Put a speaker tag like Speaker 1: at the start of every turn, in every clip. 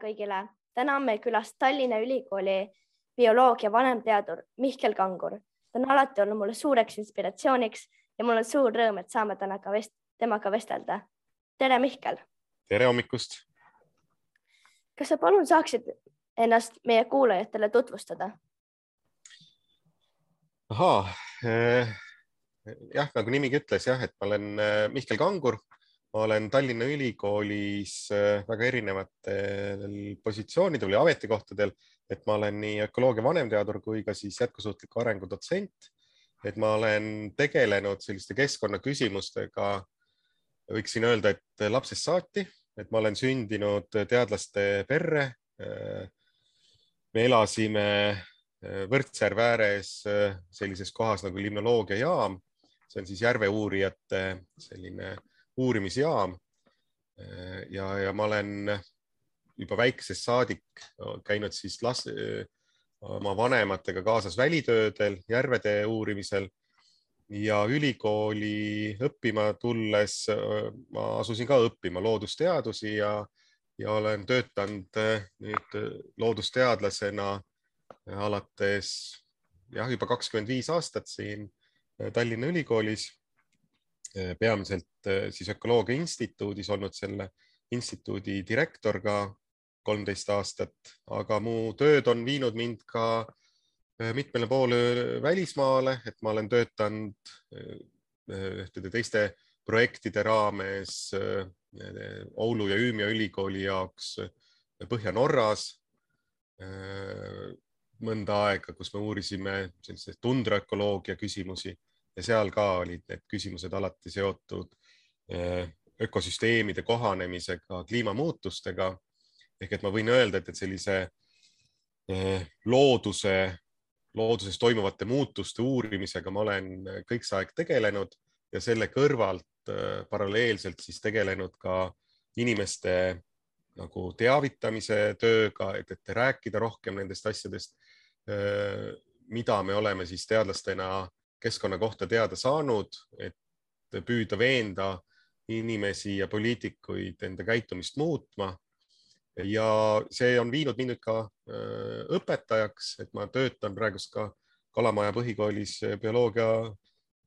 Speaker 1: kõigile, täna on meil külas Tallinna Ülikooli bioloogia vanemteadur Mihkel Kangur. ta on alati olnud mulle suureks inspiratsiooniks ja mul on suur rõõm, et saame täna ka vest temaga vestelda. tere, Mihkel.
Speaker 2: tere hommikust.
Speaker 1: kas sa palun saaksid ennast meie kuulajatele tutvustada?
Speaker 2: ahaa eh,, jah, nagu nimigi ütles jah, et ma olen eh, Mihkel Kangur ma olen Tallinna Ülikoolis äh, väga erinevatel positsioonidel või ametikohtadel, et ma olen nii ökoloogia vanemteadur kui ka siis jätkusuutliku arengu dotsent. et ma olen tegelenud selliste keskkonnaküsimustega, võiksin öelda, et lapsest saati, et ma olen sündinud teadlaste perre. Äh, me elasime äh, Võrtsjärve ääres sellises kohas nagu limnoloogiajaam, see on siis järveuurijate selline uurimisjaam. ja, ja ma olen juba väiksest saadik käinud siis las-, oma vanematega kaasas välitöödel, järvede uurimisel ja ülikooli õppima tulles ma asusin ka õppima loodusteadusi ja, ja olen töötanud nüüd loodusteadlasena alates jah, juba kakskümmend viis aastat siin Tallinna Ülikoolis peamiselt eh, siis Ökoloogia Instituudis olnud selle instituudi direktor ka kolmteist aastat, aga mu tööd on viinud mind ka eh, mitmele poole välismaale, et ma olen töötanud ühtede teiste projektide raames Oulu ja Umeå ülikooli jaoks Põhja-Norras mõnda aega, kus me uurisime selliseid tundraökoloogia küsimusi ja seal ka olid need küsimused alati seotud eh, ökosüsteemide kohanemisega, kliimamuutustega. ehk et ma võin öelda, et, et sellise eh, looduse, looduses toimuvate muutuste uurimisega ma olen kõik see aeg tegelenud ja selle kõrvalt eh, paralleelselt siis tegelenud ka inimeste nagu teavitamise tööga, et, et rääkida rohkem nendest asjadest, mida me oleme siis teadlastena keskkonna kohta teada saanud, et püüda veenda inimesi ja poliitikuid enda käitumist muutma. ja see on viinud mind nüüd ka äh, õpetajaks, et ma töötan praegust ka Kalamaja põhikoolis bioloogia,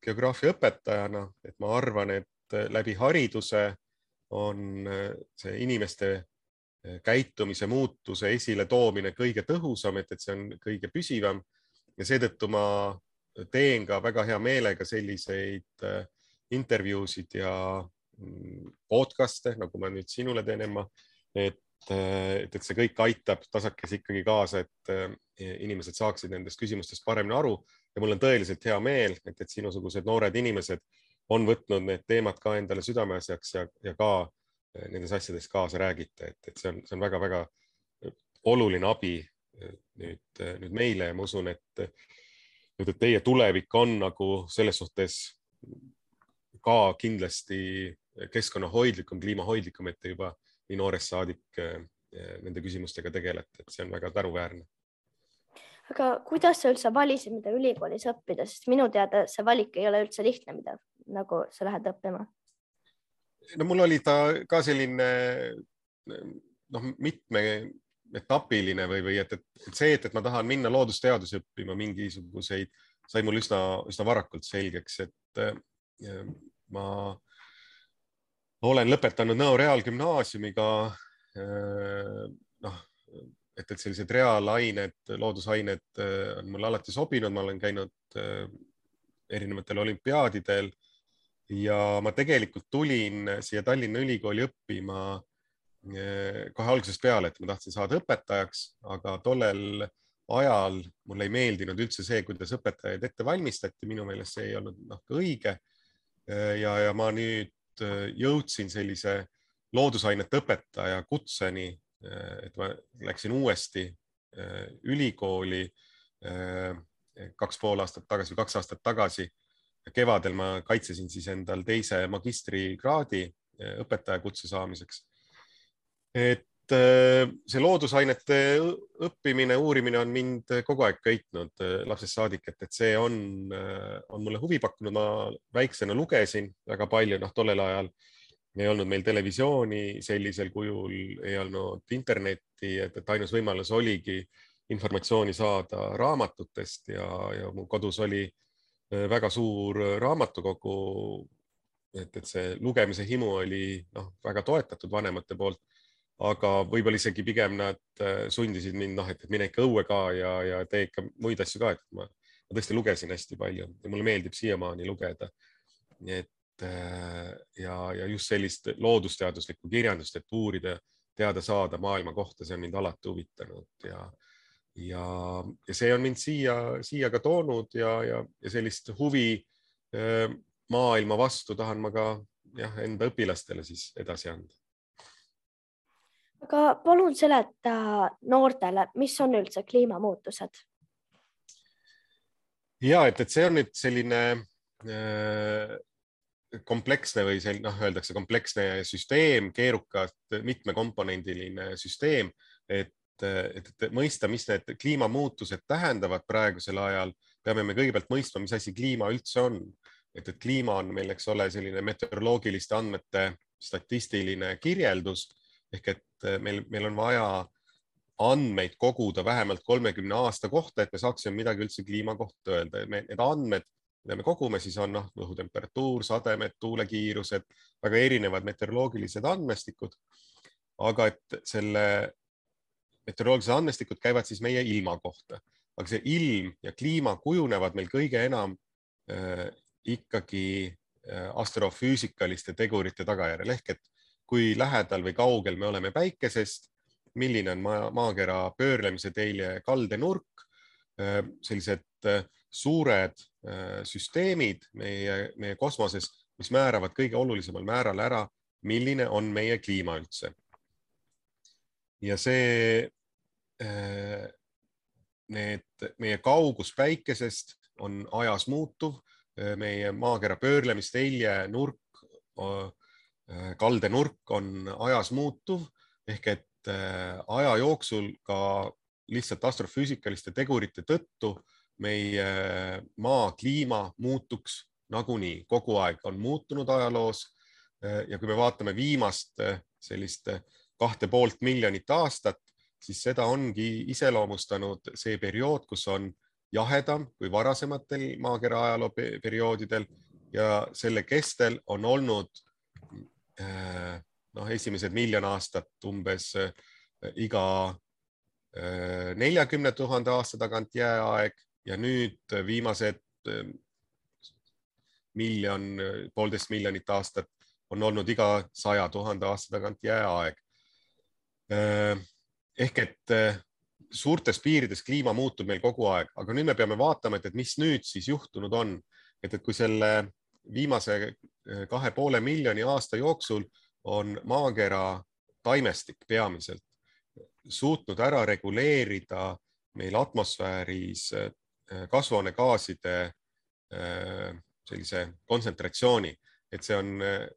Speaker 2: geograafia õpetajana, et ma arvan, et läbi hariduse on äh, see inimeste äh, käitumise muutuse esiletoomine kõige tõhusam, et, et see on kõige püsivam ja seetõttu ma teen ka väga hea meelega selliseid äh, intervjuusid ja mm, podcast'e, nagu ma nüüd sinule teen, Emma, et, äh, et, et see kõik aitab tasakesi ikkagi kaasa, et äh, inimesed saaksid nendest küsimustest paremini aru. Ja mul on tõeliselt hea meel, et, et sinusugused noored inimesed on võtnud need teemad ka endale südameasjaks ja, ja ka nendes asjades kaasa räägite, et, et see on, see on väga-väga oluline abi nüüd, nüüd meile ja ma usun, et et teie tulevik on nagu selles suhtes ka kindlasti keskkonnahoidlikum, kliimahoidlikum, et te juba nii noorest saadik eh, nende küsimustega tegelete, et see on väga tänuväärne.
Speaker 1: aga kuidas sa üldse valisid, mida ülikoolis õppida, sest minu teada see valik ei ole üldse lihtne, mida nagu sa lähed õppima?
Speaker 2: no mul oli ta ka selline noh, mitme etapiline või, või et, et, et see, et, et ma tahan minna loodusteadusi õppima, mingisuguseid, sai mul üsna, üsna varakult selgeks, et äh, ma olen lõpetanud Nõo Reaalgümnaasiumiga äh,. noh, et, et sellised reaalained, loodusained äh, on mulle alati sobinud, ma olen käinud äh, erinevatel olümpiaadidel ja ma tegelikult tulin siia Tallinna Ülikooli õppima kohe algusest peale, et ma tahtsin saada õpetajaks, aga tollel ajal mulle ei meeldinud üldse see, kuidas õpetajaid ette valmistati, minu meelest see ei olnud noh õige. Eh, ja, ja ma nüüd eh, jõudsin sellise loodusainete õpetaja kutseni, et ma läksin uuesti ülikooli kaks pool aastat tagasi või kaks aastat tagasi. kevadel ma kaitsesin siis endal teise magistrikraadi õpetaja kutse saamiseks et äh, see loodusainete õppimine, uurimine on mind kogu aeg köitnud äh, lapsest saadik, et, et see on, äh, on mulle huvi pakkunud. ma väiksena lugesin väga palju, noh, tollel ajal ei olnud meil televisiooni sellisel kujul, ei olnud internetti, et, et ainus võimalus oligi informatsiooni saada raamatutest ja, ja mu kodus oli väga suur raamatukogu. et, et see lugemise himu oli noh, väga toetatud vanemate poolt, aga võib-olla isegi pigem nad äh, sundisid mind, noh, et mine ikka õue ka ja, ja tee ikka muid asju ka, et ma, ma tõesti lugesin hästi palju ja mulle meeldib siiamaani lugeda. et Äh, ja, ja just sellist loodusteaduslikku kirjandust, et uurida, teada saada maailma kohta, see on mind alati huvitanud ja, ja, ja see on mind siia, siia ka toonud ja, ja, ja sellist huvi äh, maailma vastu tahan ma ka jah, enda õpilastele siis edasi anda.
Speaker 1: Aga palun seleta noortele, mis on üldse kliimamuutused?
Speaker 2: ja et, et see on nüüd selline äh, kompleksne või see noh, öeldakse kompleksne süsteem, keerukas, mitmekomponendiline süsteem, et, et, et mõista, mis need kliimamuutused tähendavad praegusel ajal, peame me kõigepealt mõistma, mis asi kliima üldse on. et, et kliima on meil, eks ole, selline meteoroloogiliste andmete statistiline kirjeldus ehk et meil, meil on vaja andmeid koguda vähemalt kolmekümne aasta kohta, et me saaksime midagi üldse kliima kohta öelda. Need andmed mida me kogume, siis on noh, õhutemperatuur, sademed, tuulekiirused, väga erinevad meteoroloogilised andmestikud. aga et selle meteoroloogilised andmestikud käivad siis meie ilma kohta, aga see ilm ja kliima kujunevad meil kõige enam äh, ikkagi äh, astrofüüsikaliste tegurite tagajärjel ehk et kui lähedal või kaugel me oleme päikesest, milline on maa, maakera pöörlemise teelje kaldenurk äh,, sellised äh, suured äh, süsteemid meie, meie kosmoses, mis määravad kõige olulisemal määral ära, milline on meie kliima üldse. ja see, need, meie kaugus päikesest on ajas muutuv, meie maakera pöörlemistälje nurk, kaldenurk on ajas muutuv ehk et aja jooksul ka lihtsalt astrofüüsikaliste tegurite tõttu meie maa kliima muutuks nagunii, kogu aeg on muutunud ajaloos. ja kui me vaatame viimast sellist kahte poolt miljonit aastat, siis seda ongi iseloomustanud see periood, kus on jahedam kui varasematel maakera ajaloo perioodidel ja selle kestel on olnud noh, esimesed miljon aastat umbes iga neljakümne tuhande aasta tagant jääaeg ja nüüd viimased miljon, poolteist miljonit aastat on olnud iga saja tuhande aasta tagant jääaeg. Eh, ehk et suurtes piirides kliima muutub meil kogu aeg, aga nüüd me peame vaatama, et, et mis nüüd siis juhtunud on, et, et kui selle viimase kahe poole miljoni aasta jooksul on maakera taimestik peamiselt suutnud ära reguleerida meil atmosfääris Äh, kasvuhoonegaaside äh, sellise kontsentratsiooni, et see on äh,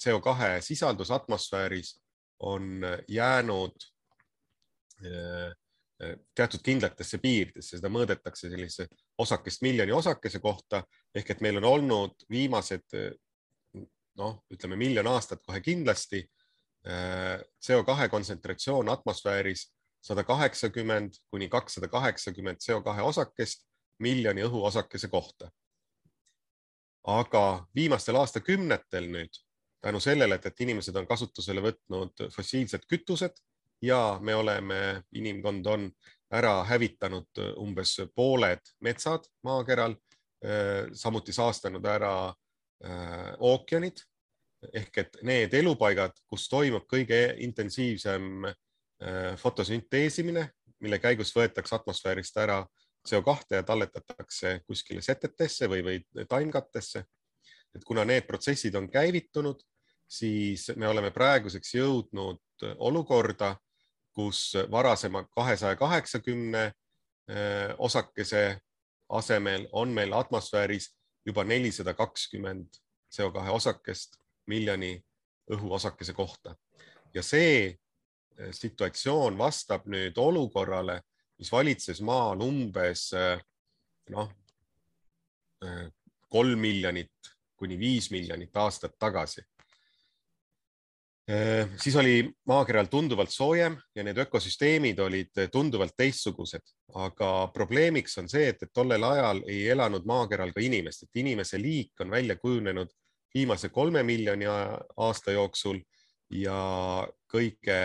Speaker 2: CO2 sisaldus atmosfääris on jäänud teatud kindlatesse piiridesse, seda mõõdetakse sellise osakest miljoni osakese kohta ehk et meil on olnud viimased noh, ütleme miljon aastat kohe kindlasti CO2 kontsentratsioon atmosfääris sada kaheksakümmend kuni kakssada kaheksakümmend CO2 osakest miljoni õhuosakese kohta. aga viimastel aastakümnetel nüüd tänu sellele, et, et inimesed on kasutusele võtnud fossiilsed kütused ja me oleme, inimkond on ära hävitanud umbes pooled metsad maakeral, samuti saastanud ära äh, ookeanid ehk et need elupaigad, kus toimub kõige intensiivsem Äh, fotosünteesimine, mille käigus võetakse atmosfäärist ära CO2 ja talletatakse kuskile setetesse või, või taimkattesse. et kuna need protsessid on käivitunud, siis me oleme praeguseks jõudnud olukorda, kus varasema kahesaja kaheksakümne äh, osakese asemel on meil atmosfääris juba nelisada kakskümmend CO2 osakest miljoni õhuosakese kohta ja see Eh, situatsioon vastab nüüd olukorrale, mis valitses maal umbes eh, noh, eh, kolm miljonit kuni viis miljonit aastat tagasi. Äh, siis oli maakeral tunduvalt soojem ja need ökosüsteemid olid tunduvalt teistsugused, aga probleemiks on see, et, et tollel ajal ei elanud maakeral ka inimest, et inimese liik on välja kujunenud viimase kolme miljoni aasta jooksul ja kõige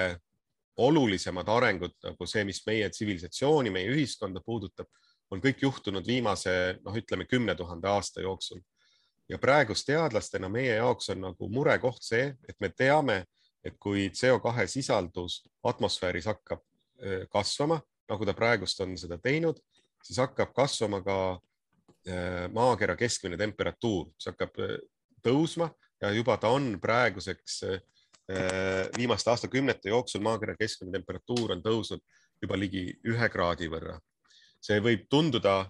Speaker 2: olulisemad arengud nagu see, mis meie tsivilisatsiooni, meie ühiskonda puudutab, on kõik juhtunud viimase, noh, ütleme kümne tuhande aasta jooksul ja praegust teadlastena meie jaoks on nagu murekoht see, et me teame, et kui CO2 sisaldus atmosfääris hakkab kasvama, nagu ta praegust on seda teinud, siis hakkab kasvama ka maakera keskmine temperatuur, see hakkab tõusma ja juba ta on praeguseks viimaste aastakümnete jooksul maakera keskmine temperatuur on tõusnud juba ligi ühe kraadi võrra. see võib tunduda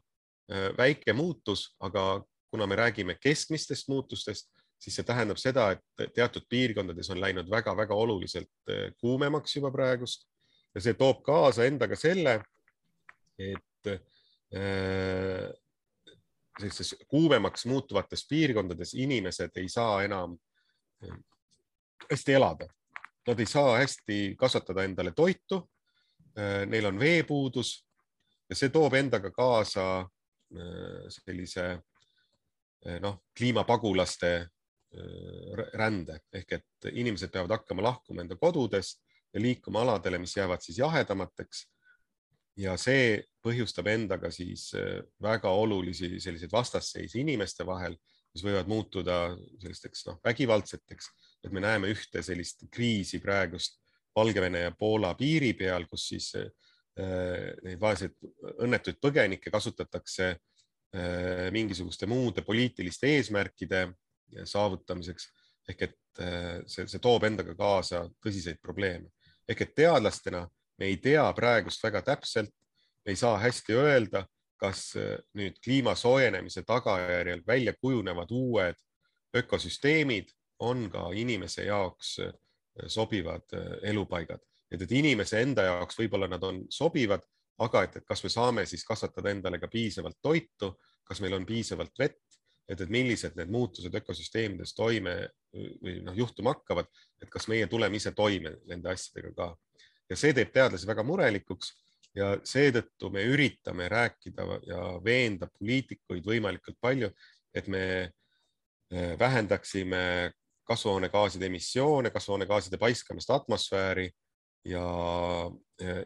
Speaker 2: väike muutus, aga kuna me räägime keskmistest muutustest, siis see tähendab seda, et teatud piirkondades on läinud väga-väga oluliselt eh, kuumemaks juba praegust ja see toob kaasa endaga selle, et äh, sellistes kuumemaks muutuvates piirkondades inimesed ei saa enam eh, hästi elada. Nad ei saa hästi kasvatada endale toitu. Neil on veepuudus ja see toob endaga kaasa sellise Eh, noh, kliimapagulaste eh, rände ehk et inimesed peavad hakkama lahkuma enda kodudest ja liikuma aladele, mis jäävad siis jahedamateks. ja see põhjustab endaga siis eh, väga olulisi selliseid vastasseise inimeste vahel, mis võivad muutuda sellisteks noh, vägivaldseteks, et me näeme ühte sellist kriisi praegust Valgevene ja Poola piiri peal, kus siis neid vaeseid õnnetuid põgenikke kasutatakse Äh, mingisuguste muude poliitiliste eesmärkide saavutamiseks. Ehk et äh, see, see toob endaga kaasa tõsiseid probleeme. Ehk et teadlastena me ei tea praegust väga täpselt, ei saa hästi öelda, kas äh, nüüd kliima soojenemise tagajärjel välja kujunevad uued ökosüsteemid on ka inimese jaoks sobivad elupaigad, et, et inimese enda jaoks võib-olla nad on sobivad, aga et, et kas me saame siis kasvatada endale ka piisavalt toitu, kas meil on piisavalt vett, et, et millised need muutused ökosüsteemides toime või noh, juhtuma hakkavad, et kas meie tuleme ise toime nende asjadega ka. ja see teeb teadlasi väga murelikuks ja seetõttu me üritame rääkida ja veenda poliitikuid võimalikult palju, et me eh, vähendaksime kasvuhoonegaaside emissioone, kasvuhoonegaaside paiskamist atmosfääri ja eh,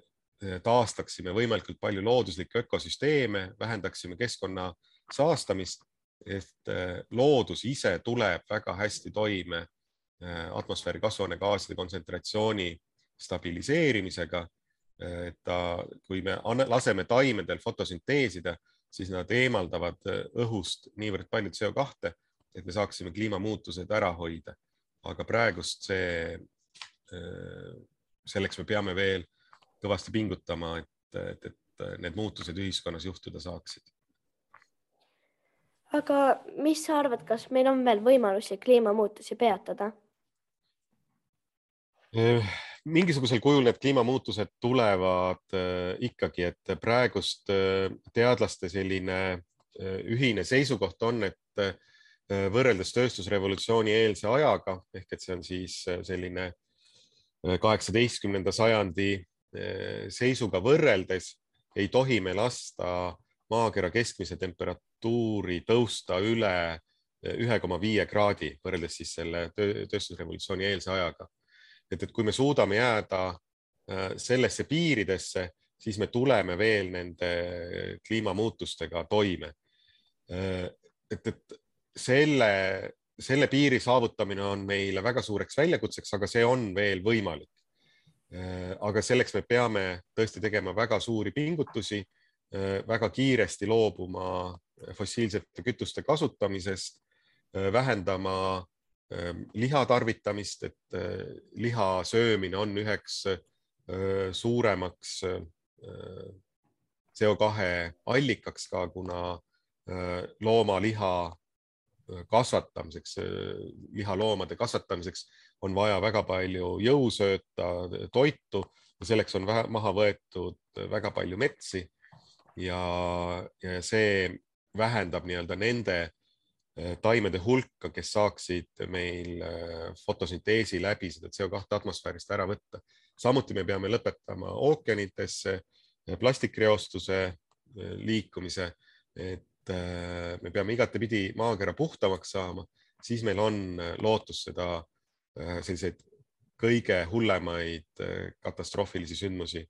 Speaker 2: taastaksime võimalikult palju looduslikke ökosüsteeme, vähendaksime keskkonna saastamist, et äh, loodus ise tuleb väga hästi toime äh, atmosfääri kasvuhoonegaaside kontsentratsiooni stabiliseerimisega. et ta, kui me laseme taimedel fotosünteesida, siis nad eemaldavad äh, õhust niivõrd palju CO2, et me saaksime kliimamuutused ära hoida. aga praegust see, selleks me peame veel kõvasti pingutama, et, et, et need muutused ühiskonnas juhtuda saaksid.
Speaker 1: aga mis sa arvad, kas meil on veel võimalusi kliimamuutusi peatada?
Speaker 2: Eh, mingisugusel kujul need kliimamuutused tulevad eh, ikkagi, et praegust eh, teadlaste selline ühine seisukoht on, et võrreldes tööstusrevolutsiooni eelse ajaga ehk et see on siis selline kaheksateistkümnenda sajandi seisuga võrreldes ei tohi me lasta maakera keskmise temperatuuri tõusta üle eh, ühe koma viie kraadi võrreldes siis selle tööstusrevolutsiooni eelse ajaga. et, et kui me suudame jääda eh, sellesse piiridesse, siis me tuleme veel nende kliimamuutustega toime. et, et selle, selle piiri saavutamine on meile väga suureks väljakutseks, aga see on veel võimalik aga selleks me peame tõesti tegema väga suuri pingutusi, äh, väga kiiresti loobuma fossiilsete kütuste kasutamisest, äh, vähendama liha tarvitamist, et liha söömine on üheks suuremaks CO2 allikaks ka, kuna loomaliha kasvatamiseks, lihaloomade kasvatamiseks on vaja väga palju jõusööta, toitu ja selleks on vähe, maha võetud väga palju metsi. ja, ja see vähendab nii-öelda nende taimede hulka, kes saaksid meil fotosünteesi läbi seda CO2 atmosfäärist ära võtta. samuti me peame lõpetama ookeanitesse plastikreostuse liikumise, et me peame igatepidi maakera puhtamaks saama, siis meil on lootus seda selliseid kõige hullemaid katastroofilisi sündmusi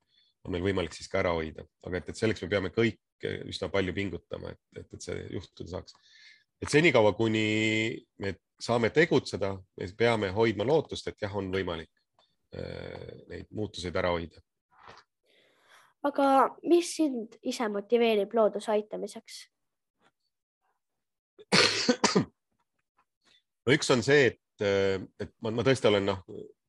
Speaker 2: on meil võimalik siis ka ära hoida, aga et, et selleks me peame kõik üsna palju pingutama, et, et, et see juhtuda saaks. et senikaua, kuni me saame tegutseda, me peame hoidma lootust, et jah, on võimalik äh, neid muutuseid ära hoida.
Speaker 1: aga mis sind ise motiveerib looduse aitamiseks?
Speaker 2: no üks on see, et, et ma, ma tõesti olen noh,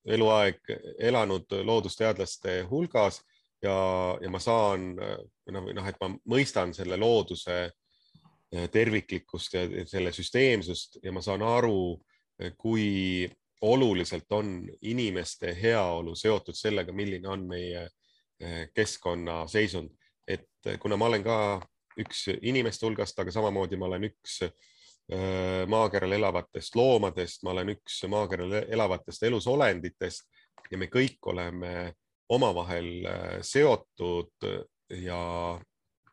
Speaker 2: eluaeg elanud loodusteadlaste hulgas ja, ja ma saan noh, noh, et ma mõistan selle looduse eh, terviklikkust ja selle süsteemsust ja ma saan aru, eh, kui oluliselt on inimeste heaolu seotud sellega, milline on meie eh, keskkonna seisund. et kuna ma olen ka üks inimeste hulgast, aga samamoodi ma olen üks maakeral elavatest loomadest, ma olen üks maakeral elavatest elusolenditest ja me kõik oleme omavahel seotud ja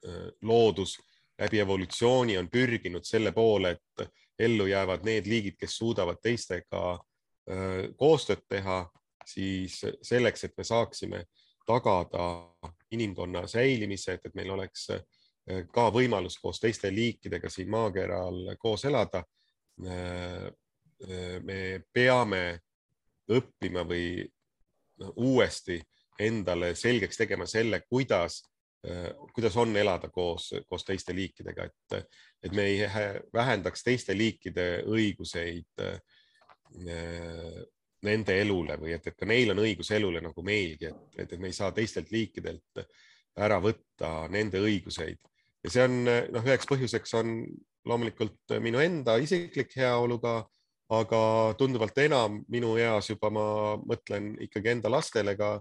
Speaker 2: äh, loodus läbi evolutsiooni on pürginud selle poole, et ellu jäävad need liigid, kes suudavad teistega äh, koostööd teha, siis selleks, et me saaksime tagada inimkonna säilimise, et meil oleks äh, ka võimalus koos teiste liikidega siin maakeral koos elada. me peame õppima või uuesti endale selgeks tegema selle, kuidas kuidas on elada koos, koos teiste liikidega, et, et me ei vähendaks teiste liikide õiguseid nende elule või et, et ka neil on õigus elule nagu meilgi, et, et me ei saa teistelt liikidelt ära võtta nende õiguseid ja see on noh, üheks põhjuseks on loomulikult minu enda isiklik heaolu ka, aga tunduvalt enam minu eas juba ma mõtlen ikkagi enda lastele ka,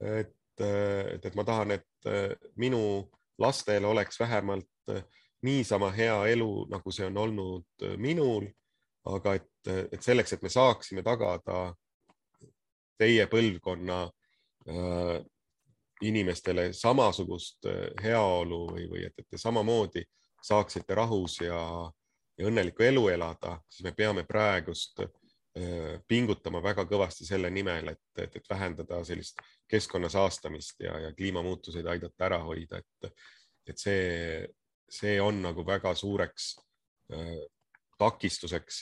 Speaker 2: et et, et ma tahan, et minu lastel oleks vähemalt äh, niisama hea elu, nagu see on olnud minul. aga et, et selleks, et me saaksime tagada teie põlvkonna inimestele samasugust heaolu või, või et, et te samamoodi saaksite rahus ja, ja õnnelikku elu elada, siis me peame praegust Äh, pingutama väga kõvasti selle nimel, et, et, et vähendada sellist keskkonna saastamist ja, ja kliimamuutuseid aidata ära hoida, et, et see, see on nagu väga suureks äh, takistuseks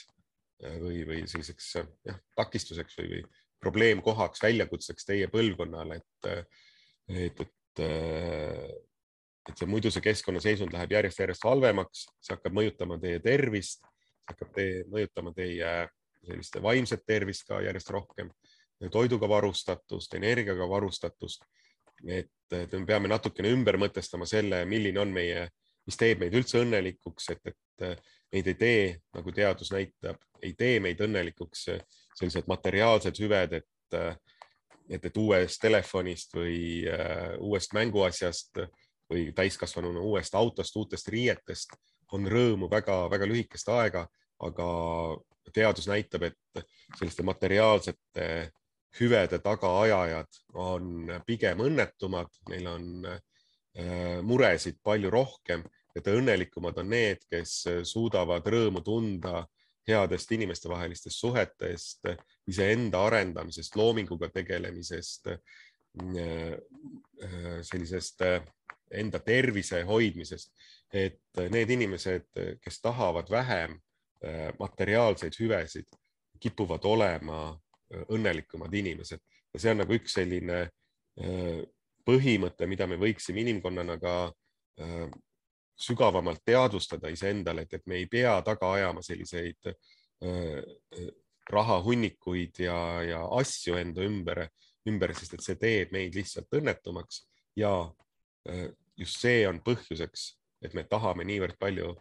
Speaker 2: või, või selliseks jah, takistuseks või, või probleemkohaks, väljakutseks teie põlvkonnale, et, et, et, et see muidu see keskkonna seisund läheb järjest-järjest halvemaks, see hakkab mõjutama teie tervist, hakkab teie, mõjutama teie sellist vaimset tervist ka järjest rohkem, toiduga varustatust, energiaga varustatust. et, me peame natukene ümber mõtestama selle, milline on meie, mis teeb meid üldse õnnelikuks, et, et meid ei tee, nagu teadus näitab, ei tee meid õnnelikuks sellised materiaalsed hüved, et, et, et uuest telefonist või uh, uuest mänguasjast või täiskasvanuna uuest autost, uutest riietest on rõõmu väga-väga lühikest aega, aga teadus näitab, et selliste materiaalsete hüvede tagaajajad on pigem õnnetumad, neil on äh, muresid palju rohkem ja õnnelikumad on need, kes suudavad rõõmu tunda headest inimestevahelistest suhetest, iseenda arendamisest, loominguga tegelemisest, äh, äh, sellisest enda tervise hoidmisest, et need inimesed, kes tahavad vähem Äh, materiaalseid hüvesid, kipuvad olema äh, õnnelikumad inimesed. Ja see on nagu üks selline äh, põhimõte, mida me võiksime inimkonnana ka sügavamalt teadvustada iseendale, et, et me ei pea taga ajama selliseid rahahunnikuid ja, ja asju enda ümber, ümber, sest et see teeb meid lihtsalt õnnetumaks. Ja just see on põhjuseks, et me tahame niivõrd palju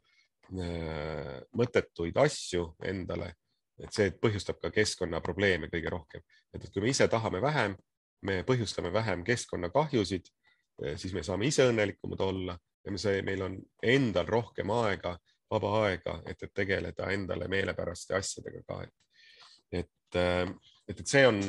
Speaker 2: Äh, mõttetuid asju endale, et see põhjustab ka keskkonnaprobleeme kõige rohkem. et kui me ise tahame vähem, me põhjustame vähem keskkonnakahjusid, äh, siis me saame ise õnnelikumad olla ja see, meil on endal rohkem aega vaba aega, et, et tegeleda endale meelepäraste asjadega ka, et, et, et, et see on,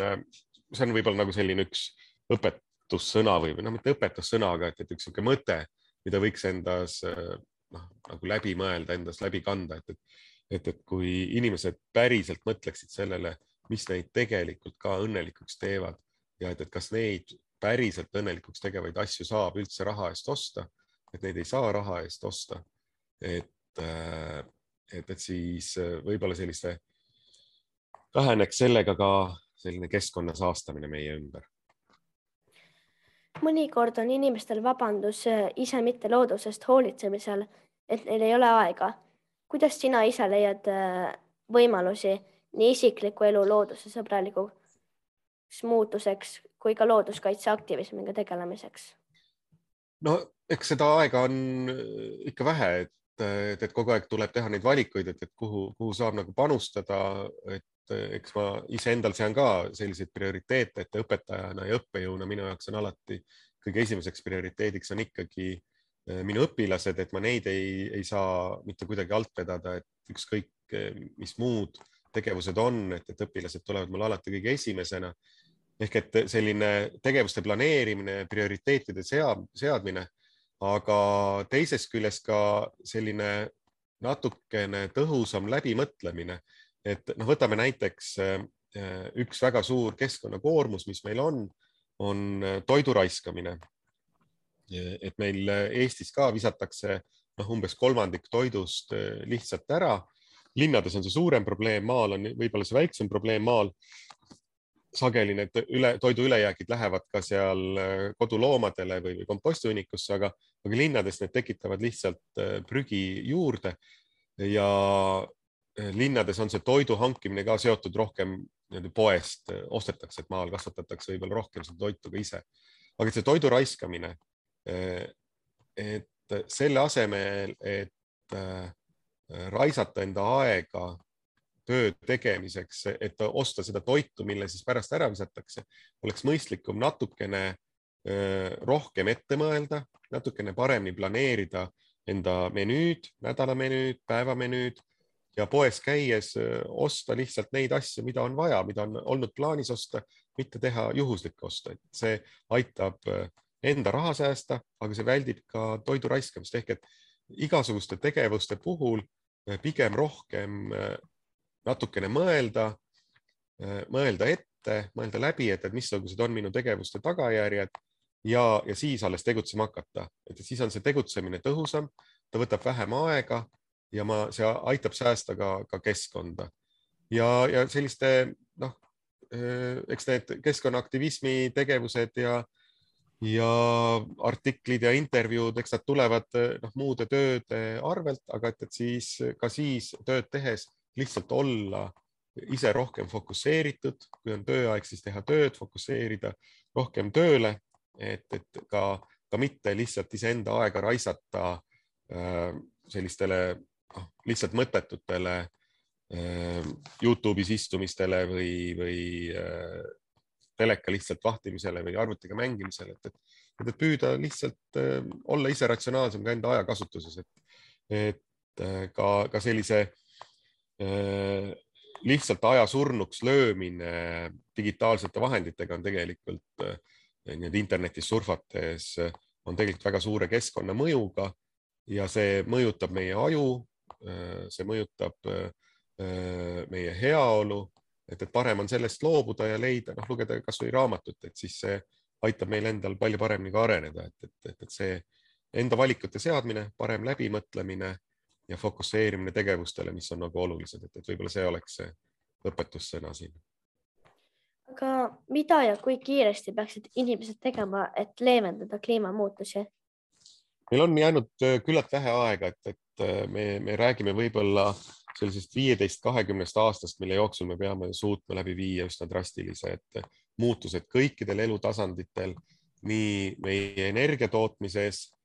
Speaker 2: see on võib-olla nagu selline üks õpetussõna või noh, mitte õpetussõna, aga et, et üks niisugune mõte, mida võiks endas noh, nagu läbi mõelda, endas läbi kanda, et, et, et, et kui inimesed päriselt mõtleksid sellele, mis neid tegelikult ka õnnelikuks teevad ja et, et kas neid päriselt õnnelikuks tegevaid asju saab üldse raha eest osta, et neid ei saa raha eest osta. et, et, et siis võib-olla selliste, väheneks sellega ka selline keskkonna saastamine meie ümber
Speaker 1: mõnikord on inimestel vabandus äh, ise mitte loodusest hoolitsemisel, et neil ei ole aega. kuidas sina ise leiad äh, võimalusi nii isikliku elu loodusesõbralikuks muutuseks kui ka looduskaitseaktivismiga tegelemiseks?
Speaker 2: No eks seda aega on äh, ikka vähe, et, et, et kogu aeg tuleb teha neid valikuid, et, et kuhu, kuhu saab nagu panustada, et eks ma iseendal sean ka selliseid prioriteete, et õpetajana ja õppejõuna minu jaoks on alati kõige esimeseks prioriteediks on ikkagi äh, minu õpilased, et ma neid ei, ei saa mitte kuidagi alt vedada, et ükskõik, äh, mis muud tegevused on, et, et õpilased tulevad mul alati kõige esimesena. Ehk et selline tegevuste planeerimine, prioriteetide sea, seadmine, aga teisest küljest ka selline natukene tõhusam läbimõtlemine et noh, võtame näiteks äh, üks väga suur keskkonnakoormus, mis meil on, on äh, toidu raiskamine. et meil äh, Eestis ka visatakse noh, umbes kolmandik toidust lihtsalt ära. linnades on see suurem probleem, maal on võib-olla see väiksem probleem, maal sageli need üle, toidu ülejäägid lähevad ka seal koduloomadele või, või kompostihunnikusse, aga, aga linnades need tekitavad lihtsalt prügi juurde ja Eh, linnades on see toidu hankimine ka seotud rohkem nii-öelda poest ostetakse, et maal kasvatatakse võib-olla rohkem seda toitu ka ise. aga see toidu raiskamine, et selle asemel, et raisata enda aega töö tegemiseks, et osta seda toitu, mille siis pärast ära visatakse, oleks mõistlikum natukene rohkem ette mõelda, natukene paremini planeerida enda menüüd, nädalamenüüd, päevamenüüd ja poes käies osta lihtsalt neid asju, mida on vaja, mida on olnud plaanis osta, mitte teha juhuslikke oste, et see aitab enda raha säästa, aga see väldib ka toidu raiskamist. Ehk et igasuguste tegevuste puhul pigem rohkem natukene mõelda, mõelda ette, mõelda läbi, et, et missugused on minu tegevuste tagajärjed ja, ja siis alles tegutsema hakata, et siis on see tegutsemine tõhusam, ta võtab vähem aega ja ma, see aitab säästa ka, ka keskkonda. Ja, ja selliste noh, eks need keskkonnaaktivismi tegevused ja, ja artiklid ja intervjuud, eks nad tulevad noh, muude tööde arvelt, aga et, et siis ka siis tööd tehes lihtsalt olla ise rohkem fokusseeritud, kui on tööaeg, siis teha tööd, fokusseerida rohkem tööle, et, et ka, ka mitte lihtsalt iseenda aega raisata äh, sellistele noh, lihtsalt mõttetutele äh, Youtube'is istumistele või, või äh, teleka lihtsalt vahtimisele või arvutiga mängimisele, et, et, et püüda lihtsalt äh, olla ise ratsionaalsem ka enda ajakasutuses, et, et äh, ka, ka sellise lihtsalt aja surnuks löömine digitaalsete vahenditega on tegelikult äh, nii-öelda internetis surfates on tegelikult väga suure keskkonnamõjuga ja see mõjutab meie aju, Äh, see mõjutab äh, äh, meie heaolu, et, et parem on sellest loobuda ja leida, noh, lugeda kasvõi raamatut, et siis see aitab meil endal palju paremini ka areneda, et, et, et, et see enda valikute seadmine, parem läbimõtlemine ja fokusseerimine tegevustele, mis on nagu olulised, et, et võib-olla see oleks see õpetussõna siin.
Speaker 1: aga mida ja kui kiiresti peaksid inimesed tegema, et leevendada kliimamuutusi?
Speaker 2: meil on jäänud küllalt vähe aega, et, et Äh, me, me räägime võib-olla sellisest viieteist, kahekümnest aastast, mille jooksul me peame suutma läbi viia üsna drastilised muutused kõikidel elutasanditel, nii meie energia tootmises, äh,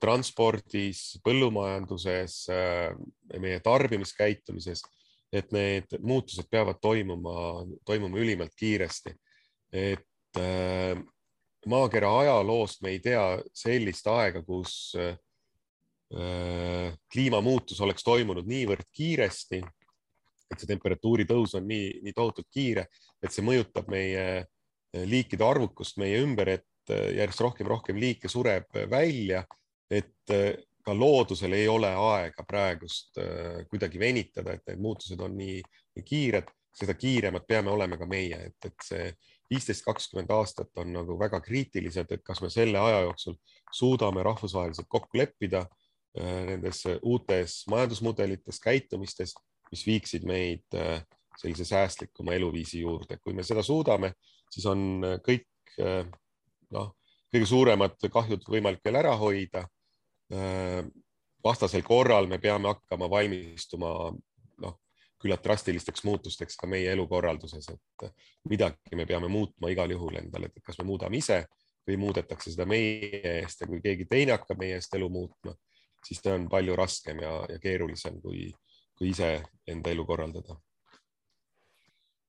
Speaker 2: transpordis, põllumajanduses, äh, meie tarbimiskäitumises, et need muutused peavad toimuma, toimuma ülimalt kiiresti. et maakera ajaloost me ei tea sellist aega, kus kliimamuutus oleks toimunud niivõrd kiiresti, et see temperatuuri tõus on nii, nii tohutult kiire, et see mõjutab meie liikide arvukust meie ümber, et järjest rohkem, rohkem liike sureb välja, et ka loodusel ei ole aega praegust äh, kuidagi venitada, et need muutused on nii, nii kiired, seda kiiremad peame olema ka meie, et, et see viisteist, kakskümmend aastat on nagu väga kriitilised, et kas me selle aja jooksul suudame rahvusvaheliselt kokku leppida äh, nendes uutes majandusmudelites, käitumistes, mis viiksid meid äh, sellise säästlikuma eluviisi juurde. kui me seda suudame, siis on kõik noh, kõige suuremad kahjud võimalik veel ära hoida Äh, vastasel korral me peame hakkama valmistuma noh, küllalt drastilisteks muutusteks ka meie elukorralduses, et midagi me peame muutma igal juhul endale, et kas me muudame ise või muudetakse seda meie eest ja kui keegi teine hakkab meie eest elu muutma, siis see on palju raskem ja, ja keerulisem, kui, kui ise enda elu korraldada.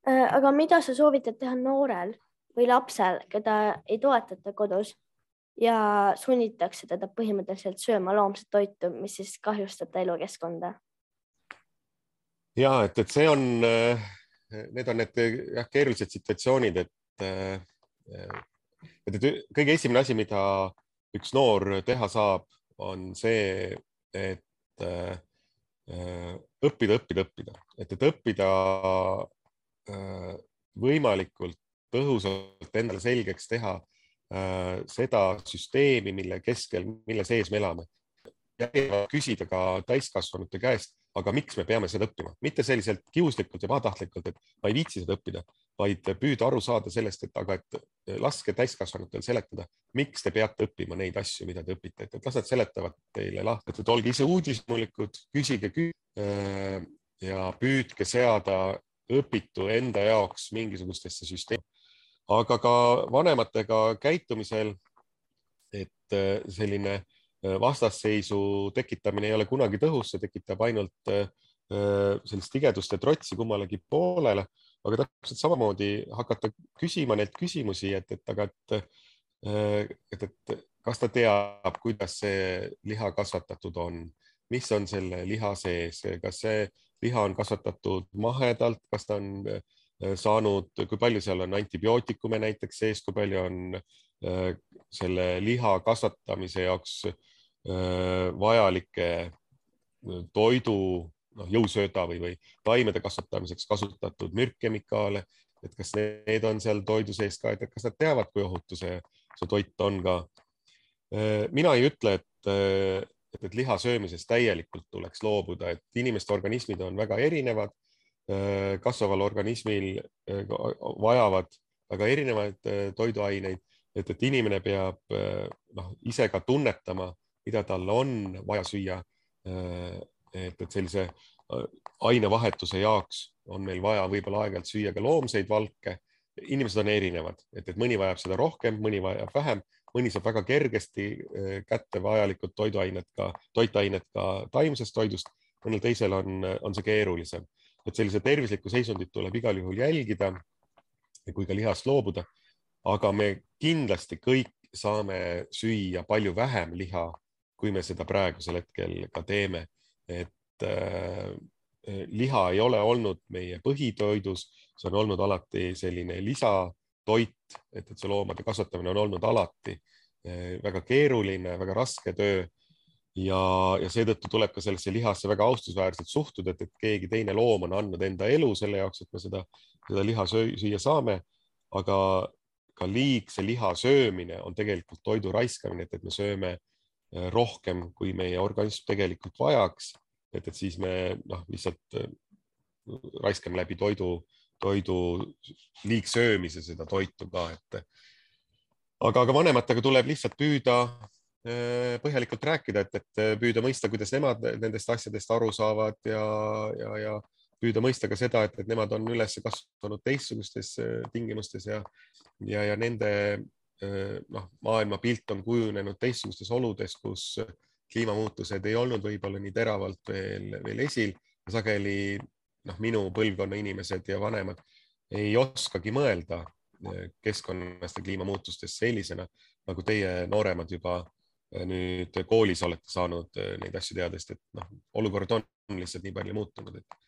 Speaker 1: Äh, aga mida sa soovitad teha noorel või lapsel, keda ei toetata kodus? ja sunnitakse teda põhimõtteliselt sööma loomset toitu, mis siis kahjustab ta elukeskkonda.
Speaker 2: ja et, et see on, äh, need on need jah, keerulised situatsioonid, et, äh, et, et kõige esimene asi, mida üks noor teha saab, on see, et äh, õppida, õppida, õppida, et, et õppida võimalikult tõhusalt endale selgeks teha Äh, seda süsteemi, mille keskel, mille sees me elame. küsida ka täiskasvanute käest, aga miks me peame seda õppima, mitte selliselt kiuslikult ja pahatahtlikult, et ma ei viitsi seda õppida, vaid püüda aru saada sellest, et aga, et laske täiskasvanutel seletada, miks te peate õppima neid asju, mida te õpite, et las nad seletavad teile lahti, et olge ise uudishimulikud, küsige kü äh, ja püüdke seada õpitu enda jaoks mingisugustesse süsteemi aga ka vanematega käitumisel, et äh, selline äh, vastasseisu tekitamine ei ole kunagi tõhus, see tekitab ainult äh, sellist tigedust ja trotsi kummalegi poolele, aga täpselt samamoodi hakata küsima neid küsimusi, et, et aga, et, et, et kas ta teab, kuidas see liha kasvatatud on, mis on selle liha sees, kas see liha on kasvatatud mahedalt, kas ta on Äh, saanud, kui palju seal on antibiootikume näiteks sees, kui palju on äh, selle liha kasvatamise jaoks äh, vajalikke toidu, noh, jõusööda või, või taimede kasvatamiseks kasutatud mürkkemikaale, et kas need on seal toidu sees ka, et kas nad teavad, kui ohutu see, see toit on ka. mina ei ütle, et, et, liha söömisest täielikult tuleks loobuda, et inimeste organismid on väga erinevad Äh, kasvaval organismil äh, vajavad väga erinevaid äh, toiduaineid, et, et inimene peab noh, ise ka tunnetama, mida tal on vaja süüa. et, et sellise ainevahetuse jaoks on meil vaja võib-olla aeg-ajalt süüa ka loomseid valke. inimesed on erinevad, et, et mõni vajab seda rohkem, mõni vajab vähem, mõni saab väga kergesti kätte vajalikud toiduained ka, toitained ka taimsest toidust, mõnel teisel on, on see keerulisem et sellise tervislikku seisundit tuleb igal juhul jälgida kui ka lihast loobuda. aga me kindlasti kõik saame süüa palju vähem liha, kui me seda praegusel hetkel ka teeme. et äh, liha ei ole olnud meie põhitoidus, see on olnud alati selline lisatoit, et, et see loomade kasvatamine on olnud alati äh, väga keeruline, väga raske töö ja, ja seetõttu tuleb ka sellesse lihasse väga austusväärselt suhtuda, et, et keegi teine loom on andnud enda elu selle jaoks, et me seda, seda liha süüa saame. aga ka liigse liha söömine on tegelikult toidu raiskamine, et, et me sööme äh, rohkem, kui meie organism tegelikult vajaks. et, et siis me noh, lihtsalt äh, raiskame läbi toidu, toidu liigsöömise seda toitu ka, et aga, aga vanematega tuleb lihtsalt püüda põhjalikult rääkida, et, et äh, püüda mõista, kuidas nemad nendest asjadest aru saavad ja, ja, ja püüda mõista ka seda, et, et nemad on üles kasvanud teistsugustes äh, tingimustes ja, ja, ja nende noh, maailmapilt on kujunenud teistsugustes oludes, kus kliimamuutused ei olnud võib-olla nii teravalt veel, veel esil. sageli noh, minu põlvkonna inimesed ja vanemad ei oskagi mõelda keskkonnast ja kliimamuutustest sellisena, nagu teie nooremad juba nüüd koolis olete saanud neid asju teada, sest et noh, olukord on lihtsalt nii palju muutunud, et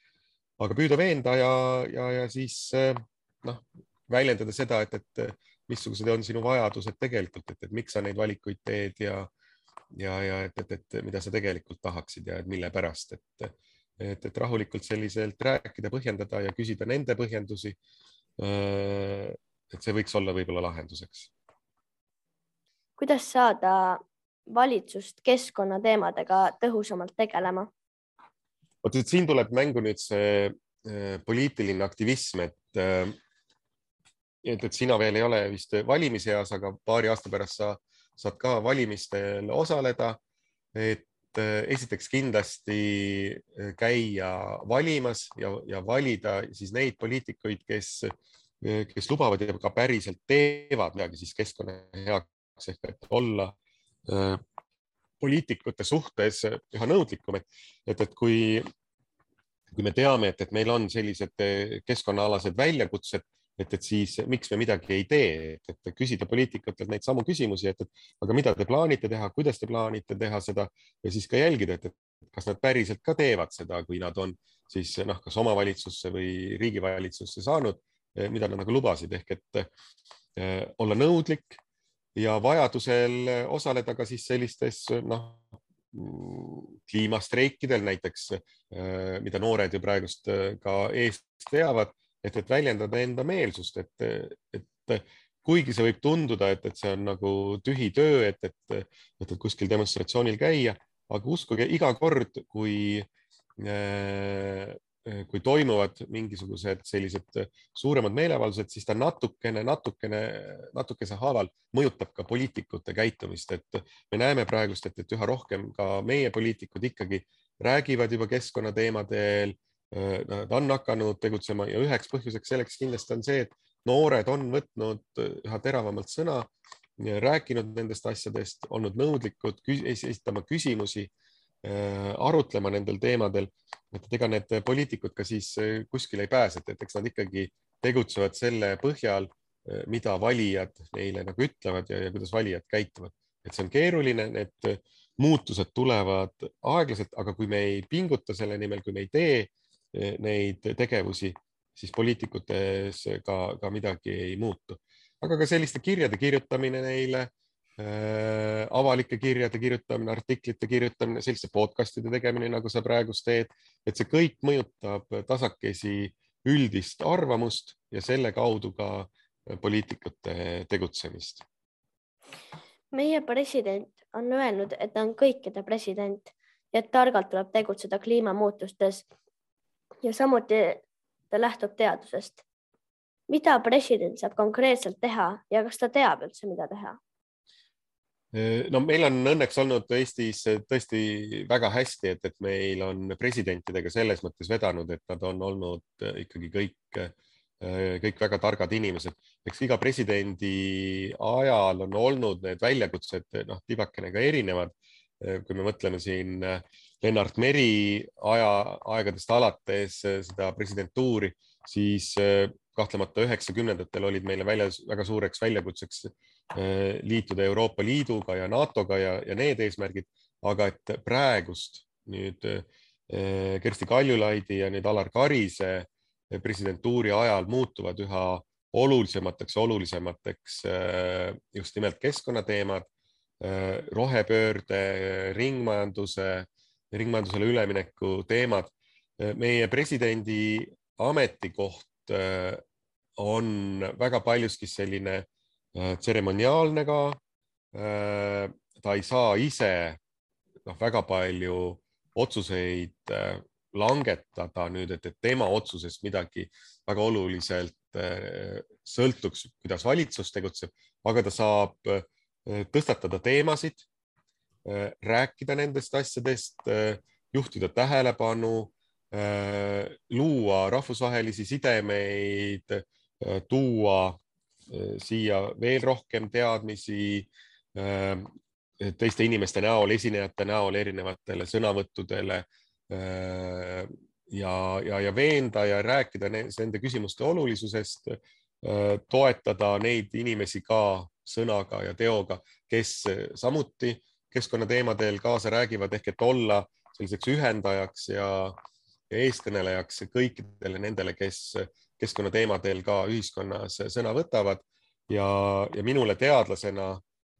Speaker 2: aga püüda veenda ja, ja, ja siis noh, väljendada seda, et, et missugused on sinu vajadused tegelikult, et, et miks sa neid valikuid teed ja, ja, ja et, et, et mida sa tegelikult tahaksid ja et mille pärast, et, et, et rahulikult selliselt rääkida, põhjendada ja küsida nende põhjendusi. et see võiks olla võib-olla lahenduseks.
Speaker 1: kuidas saada valitsust keskkonnateemadega tõhusamalt tegelema?
Speaker 2: vot siin tuleb mängu nüüd see äh, poliitiline aktivism, et, äh, et, et sina veel ei ole vist valimseas, aga paari aasta pärast sa saad ka valimistel osaleda. et äh, esiteks kindlasti käia valimas ja, ja valida siis neid poliitikuid, kes, kes lubavad ja ka päriselt teevad midagi siis keskkonna heaks ehk et olla poliitikute suhtes üha nõudlikum, et, et, et kui, kui me teame, et, et meil on sellised äh, keskkonnaalased väljakutsed, et, et siis miks me midagi ei tee, et, et küsida poliitikutelt neid samu küsimusi, et, et aga mida te plaanite teha, kuidas te plaanite teha seda ja siis ka jälgida, et, et kas nad päriselt ka teevad seda, kui nad on siis noh, kas omavalitsusse või riigivalitsusse saanud, äh, mida nad nagu lubasid ehk et äh, olla nõudlik ja vajadusel osaleda ka siis sellistes noh, kliimastreikidel näiteks, äh, mida noored ju praegust äh, ka eest veavad, et, et väljendada enda meelsust, et, et kuigi see võib tunduda, et, et see on nagu tühi töö, et, et, et, kuskil demonstratsioonil käia, aga uskuge iga kord, kui Äh, kui toimuvad mingisugused sellised äh, suuremad meeleavaldused, siis ta natukene, natukene, natukese haaval mõjutab ka poliitikute käitumist, et me näeme praegust, et, et üha rohkem ka meie poliitikud ikkagi räägivad juba keskkonnateemadel. Äh, nad on hakanud tegutsema ja üheks põhjuseks selleks kindlasti on see, et noored on võtnud üha teravamalt sõna, rääkinud nendest asjadest, olnud nõudlikud, esitama küsimusi Äh, arutlema nendel teemadel, et ega need poliitikud ka siis äh, kuskile ei pääse, et eks nad ikkagi tegutsevad selle põhjal, äh, mida valijad neile nagu ütlevad ja, ja kuidas valijad käituvad. et see on keeruline, need muutused tulevad aeglaselt, aga kui me ei pinguta selle nimel, kui me ei tee neid tegevusi, siis poliitikutes ka, ka midagi ei muutu. aga ka selliste kirjade kirjutamine neile Äh, avalike kirjade kirjutamine, artiklite kirjutamine, selliste podcast'ide tegemine, nagu sa praegust teed, et see kõik mõjutab tasakesi üldist arvamust ja selle kaudu ka poliitikute tegutsemist.
Speaker 1: meie president on öelnud, et ta on kõikide president ja et targalt tuleb tegutseda kliimamuutustes ja samuti ta lähtub teadusest. mida president saab konkreetselt teha ja kas ta teab üldse, mida teha?
Speaker 2: No meil on õnneks olnud Eestis tõesti väga hästi, et, et meil on presidentidega selles mõttes vedanud, et nad on olnud ikkagi kõik, kõik väga targad inimesed. eks iga presidendi ajal on olnud need väljakutsed noh, tibakene ka erinevad. kui me mõtleme siin Lennart Meri aja, aegadest alates seda presidentuuri, siis kahtlemata üheksakümnendatel olid meile väljas väga suureks väljakutseks eh, liituda Euroopa Liiduga ja NATO-ga ja, ja need eesmärgid, aga et praegust nüüd eh, Kersti Kaljulaidi ja nüüd Alar Karise eh, presidentuuri ajal muutuvad üha olulisemateks, olulisemateks just nimelt keskkonnateemad, rohepöörde, ringmajanduse, ringmajandusele ülemineku teemad. meie presidendi ametikoht on väga paljuski selline tseremoniaalne ka. Äh, ta ei saa ise noh, väga palju otsuseid langetada nüüd, et, et tema otsusest midagi väga oluliselt sõltuks, kuidas valitsus tegutseb, aga ta saab tõstatada teemasid, rääkida nendest asjadest, juhtida tähelepanu Äh, luua rahvusvahelisi sidemeid, äh, tuua äh, siia veel rohkem teadmisi teiste inimeste näol, esinejate näol erinevatele sõnavõttudele ja, ja, ja veenda ja rääkida nende küsimuste olulisusest, toetada neid inimesi ka sõnaga ja teoga, kes samuti keskkonnateemadel kaasa räägivad ehk et olla selliseks ühendajaks ja, ja eeskõnelejaks kõikidele nendele, kes keskkonnateemadel ka ühiskonnas sõna võtavad ja, ja minule teadlasena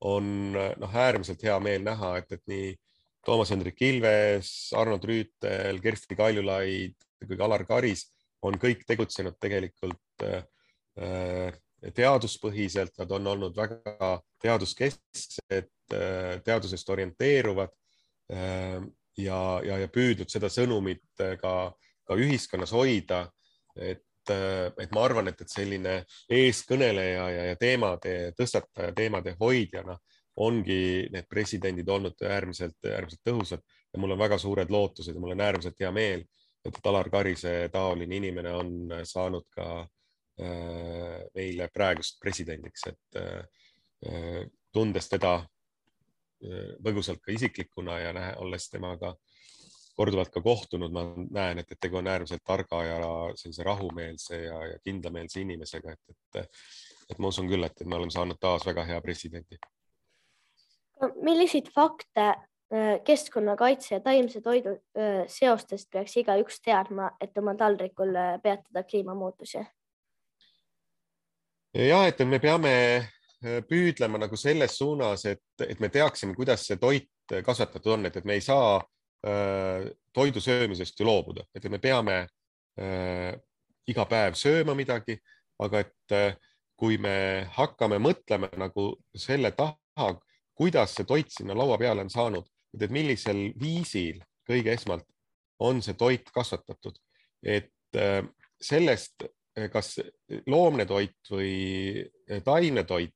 Speaker 2: on noh, äärmiselt hea meel näha, et, et nii Toomas Hendrik Ilves, Arno Trüütel, Kersti Kaljulaid kui ka Alar Karis on kõik tegutsenud tegelikult äh, teaduspõhiselt, nad on olnud väga teaduskesksed, äh, teadusest orienteeruvad äh, ja, ja, ja püüdnud seda sõnumit ka, ka ühiskonnas hoida. et, et ma arvan, et, et selline eeskõneleja ja, ja teemade tõstataja, teemade hoidjana ongi need presidendid olnud äärmiselt, äärmiselt tõhusad. Ja mul on väga suured lootused ja mul on äärmiselt hea meel, et Alar Karise taoline inimene on saanud ka äh, meile praegust presidendiks, et äh, tundes teda äh, põgusalt ka isiklikuna ja olles temaga korduvalt ka kohtunud, ma näen, et, et tegu on äärmiselt targa ja sellise rahumeelse ja, ja kindlameelse inimesega, et, et, et ma usun küll, et me oleme saanud taas väga hea presidendi
Speaker 1: milliseid fakte keskkonnakaitse ja taimse toidu seostest peaks igaüks teadma, et oma taldrikul peatada kliimamuutusi?
Speaker 2: ja et me peame püüdlema nagu selles suunas, et, et me teaksime, kuidas see toit kasvatatud on, et, et me ei saa toidu söömisest ju loobuda, et me peame äh, iga päev sööma midagi, aga et äh, kui me hakkame mõtlema nagu selle taha, kuidas see toit sinna laua peale on saanud, et millisel viisil kõige esmalt on see toit kasvatatud, et äh, sellest, äh, kas loomne toit või äh, taimne toit,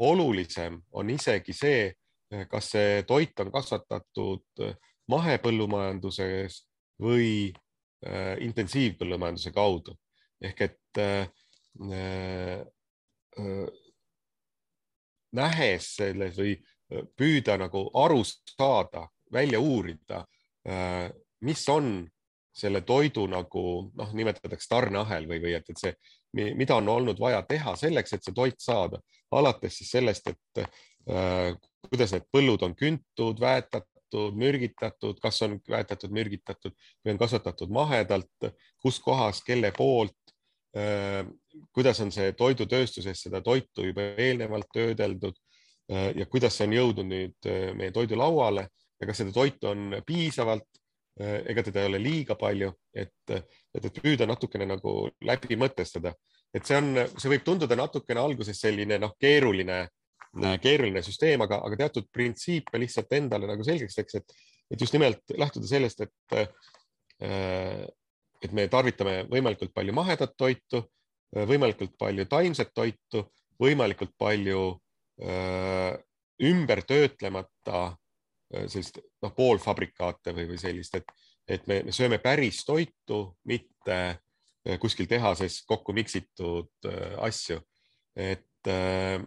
Speaker 2: olulisem on isegi see, kas see toit on kasvatatud mahepõllumajanduses või intensiivpõllumajanduse kaudu. Ehk et nähes selles või püüda nagu aru saada, välja uurida, mis on selle toidu nagu noh, nimetatakse tarneahel või, või et, et see, mida on olnud vaja teha selleks, et see toit saada, alates siis sellest, et äh, kuidas need põllud on küntud, väetatud, mürgitatud, kas on väetatud, mürgitatud või on kasvatatud mahedalt, kus kohas, kelle poolt Äh, kuidas on see toidutööstuses seda toitu juba eelnevalt töödeldud äh, ja kuidas see on jõudnud nüüd äh, meie toidulauale ja kas seda toitu on piisavalt ega teda ei ole liiga palju, et, et püüda natukene nagu läbi mõtestada, et see on, see võib tunduda natukene alguses selline noh, keeruline, keeruline süsteem, aga, aga teatud printsiipe lihtsalt endale nagu selgeks teeks, et, et just nimelt lähtuda sellest, et et me tarvitame võimalikult palju mahedat toitu, võimalikult palju taimset toitu, võimalikult palju ümber töötlemata sellist noh, poolfabrikaate või, või sellist, et, et me, me sööme päris toitu, mitte kuskil tehases kokku miksitud asju. et äh,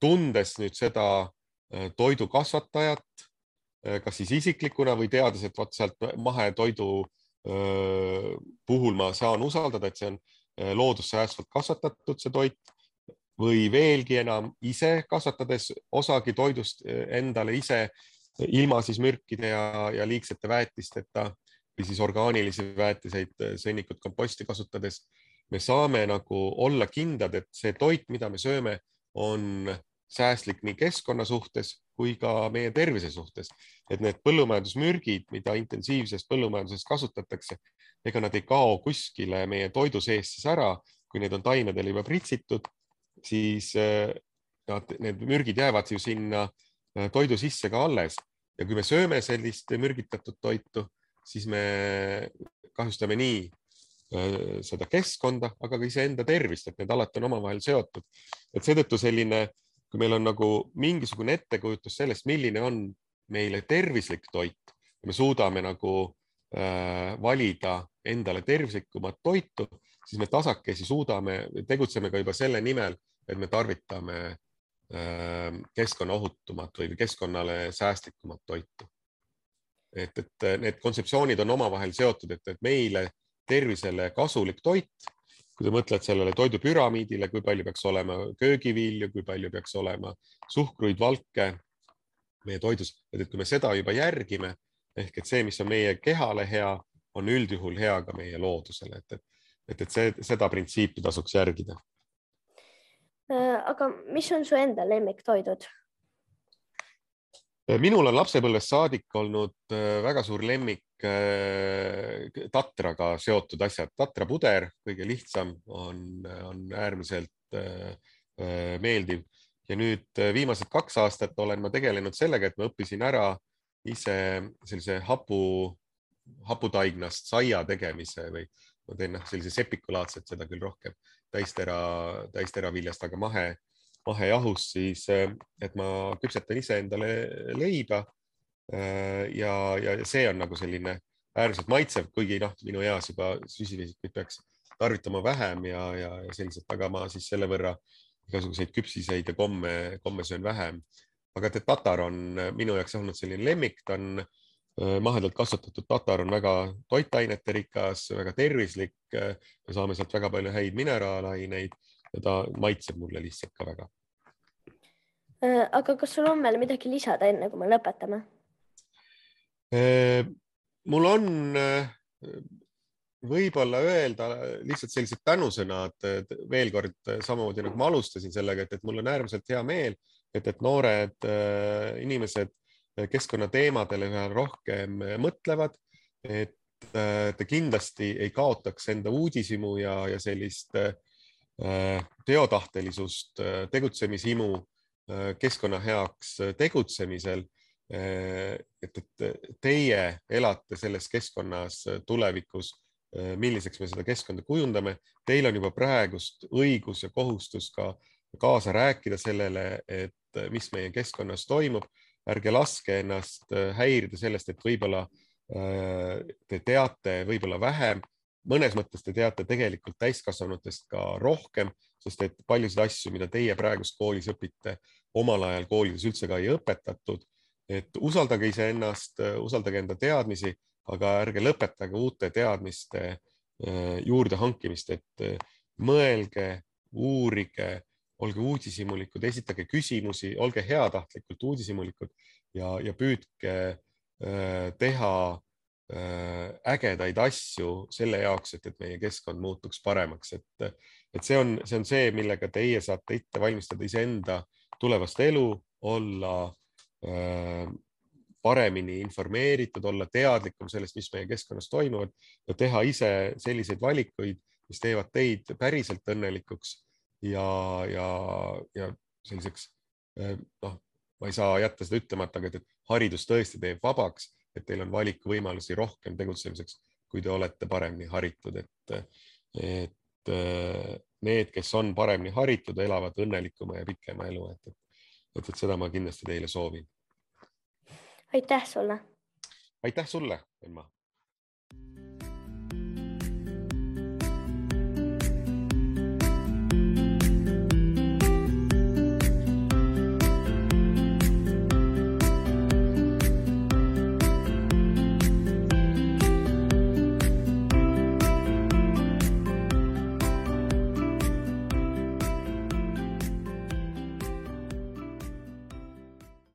Speaker 2: tundes nüüd seda toidukasvatajat, kas siis isiklikuna või teades, et vot sealt mahetoidu puhul ma saan usaldada, et see on loodussäästvalt kasvatatud, see toit või veelgi enam ise kasvatades osagi toidust endale ise ilma siis mürkide ja, ja liigsete väetisteta või siis orgaanilisi väetiseid, sõnnikut, komposti kasutades me saame nagu olla kindlad, et see toit, mida me sööme, on säästlik nii keskkonna suhtes kui ka meie tervise suhtes. et need põllumajandusmürgid, mida intensiivses põllumajanduses kasutatakse, ega nad ei kao kuskile meie toidu sees siis ära, kui need on taimedel juba pritsitud, siis eh, nad, need mürgid jäävad ju sinna eh, toidu sisse ka alles ja kui me sööme sellist mürgitatud toitu, siis me kahjustame nii seda keskkonda, aga ka iseenda tervist, et need alati on omavahel seotud. et seetõttu selline kui meil on nagu mingisugune ettekujutus sellest, milline on meile tervislik toit, me suudame nagu äh, valida endale tervislikumat toitu, siis me tasakesi suudame, tegutseme ka juba selle nimel, et me tarvitame äh, keskkonnaohutumat või keskkonnale säästlikumat toitu. et, et need kontseptsioonid on omavahel seotud, et, et meile tervisele kasulik toit kui sa mõtled sellele toidupüramiidile, kui palju peaks olema köögivilju, kui palju peaks olema suhkruid, valke, meie toidus, et kui me seda juba järgime ehk et see, mis on meie kehale hea, on üldjuhul hea ka meie loodusele, et, et, et, et see, seda printsiipi tasuks järgida.
Speaker 1: Äh, aga mis on su enda lemmiktoidud?
Speaker 2: minul on lapsepõlvest saadik olnud äh, väga suur lemmik äh, tatraga seotud asjad. tatrapuder, kõige lihtsam, on, on äärmiselt meeldiv ja nüüd viimased kaks aastat olen ma tegelenud sellega, et ma õppisin ära ise sellise hapu, haputaignast saia tegemise või ma teen noh, sellise sepikulaadset, seda küll rohkem täistera, täisteraviljast, aga mahe, mahejahust, siis et ma küpsetan ise endale leiba. Ja, ja see on nagu selline äärmiselt maitsev, kuigi noh, minu eas juba süsivesikuid peaks tarvitama vähem ja, ja, ja selliselt, aga ma siis selle võrra igasuguseid küpsiseid ja komme, komme söön vähem. aga et tatar on minu jaoks olnud selline lemmik, ta on Äh, mahedalt kasvatatud tatar on väga toitainete rikas, väga tervislik. Äh, me saame sealt väga palju häid mineraalaineid ja ta maitseb mulle lihtsalt ka väga.
Speaker 1: Äh, aga kas sul on veel midagi lisada, enne kui me lõpetame?
Speaker 2: Mul on võib-olla öelda lihtsalt sellised tänusõnad veel kord samamoodi nagu ma alustasin sellega, et, et mul on äärmiselt hea meel, et, et noored inimesed keskkonnateemadele üha rohkem mõtlevad, et äh, te kindlasti ei kaotaks enda uudishimu ja, ja sellist äh, teotahtelisust, äh, tegutsemishimu keskkonna heaks tegutsemisel. Et, et teie elate selles keskkonnas tulevikus, milliseks me seda keskkonda kujundame. Teil on juba praegust õigus ja kohustus ka kaasa rääkida sellele, et mis meie keskkonnas toimub ärge laske ennast häirida sellest, et võib-olla äh, te teate võib-olla vähem, mõnes mõttes te teate tegelikult täiskasvanutest ka rohkem, sest et paljusid asju, mida teie praegust koolis õpite, omal ajal koolides üldse ka ei õpetatud. Et usaldage iseennast, usaldage enda teadmisi, aga ärge lõpetage uute teadmiste juurde hankimist, et mõelge, uurige olge uudishimulikud, esitage küsimusi, olge heatahtlikult uudishimulikud ja, ja püüdke äh, teha ägedaid asju selle jaoks, et, et meie keskkond muutuks paremaks, et, et see on, see on see, millega teie saate ette valmistada iseenda tulevast elu, olla paremini informeeritud, olla teadlikum sellest, mis meie keskkonnas toimuvad ja teha ise selliseid valikuid, mis teevad teid päriselt õnnelikuks ja, ja, ja selliseks eh, noh, ma ei saa jätta seda ütlemata, aga et haridus tõesti teeb vabaks, et teil on valikuvõimalusi rohkem tegutsemiseks, kui te olete paremini haritud, et, et eh, need, kes on paremini haritud, elavad õnnelikuma ja pikema elu, et, et, et seda ma kindlasti teile soovin.
Speaker 1: aitäh sulle.
Speaker 2: aitäh sulle, Emma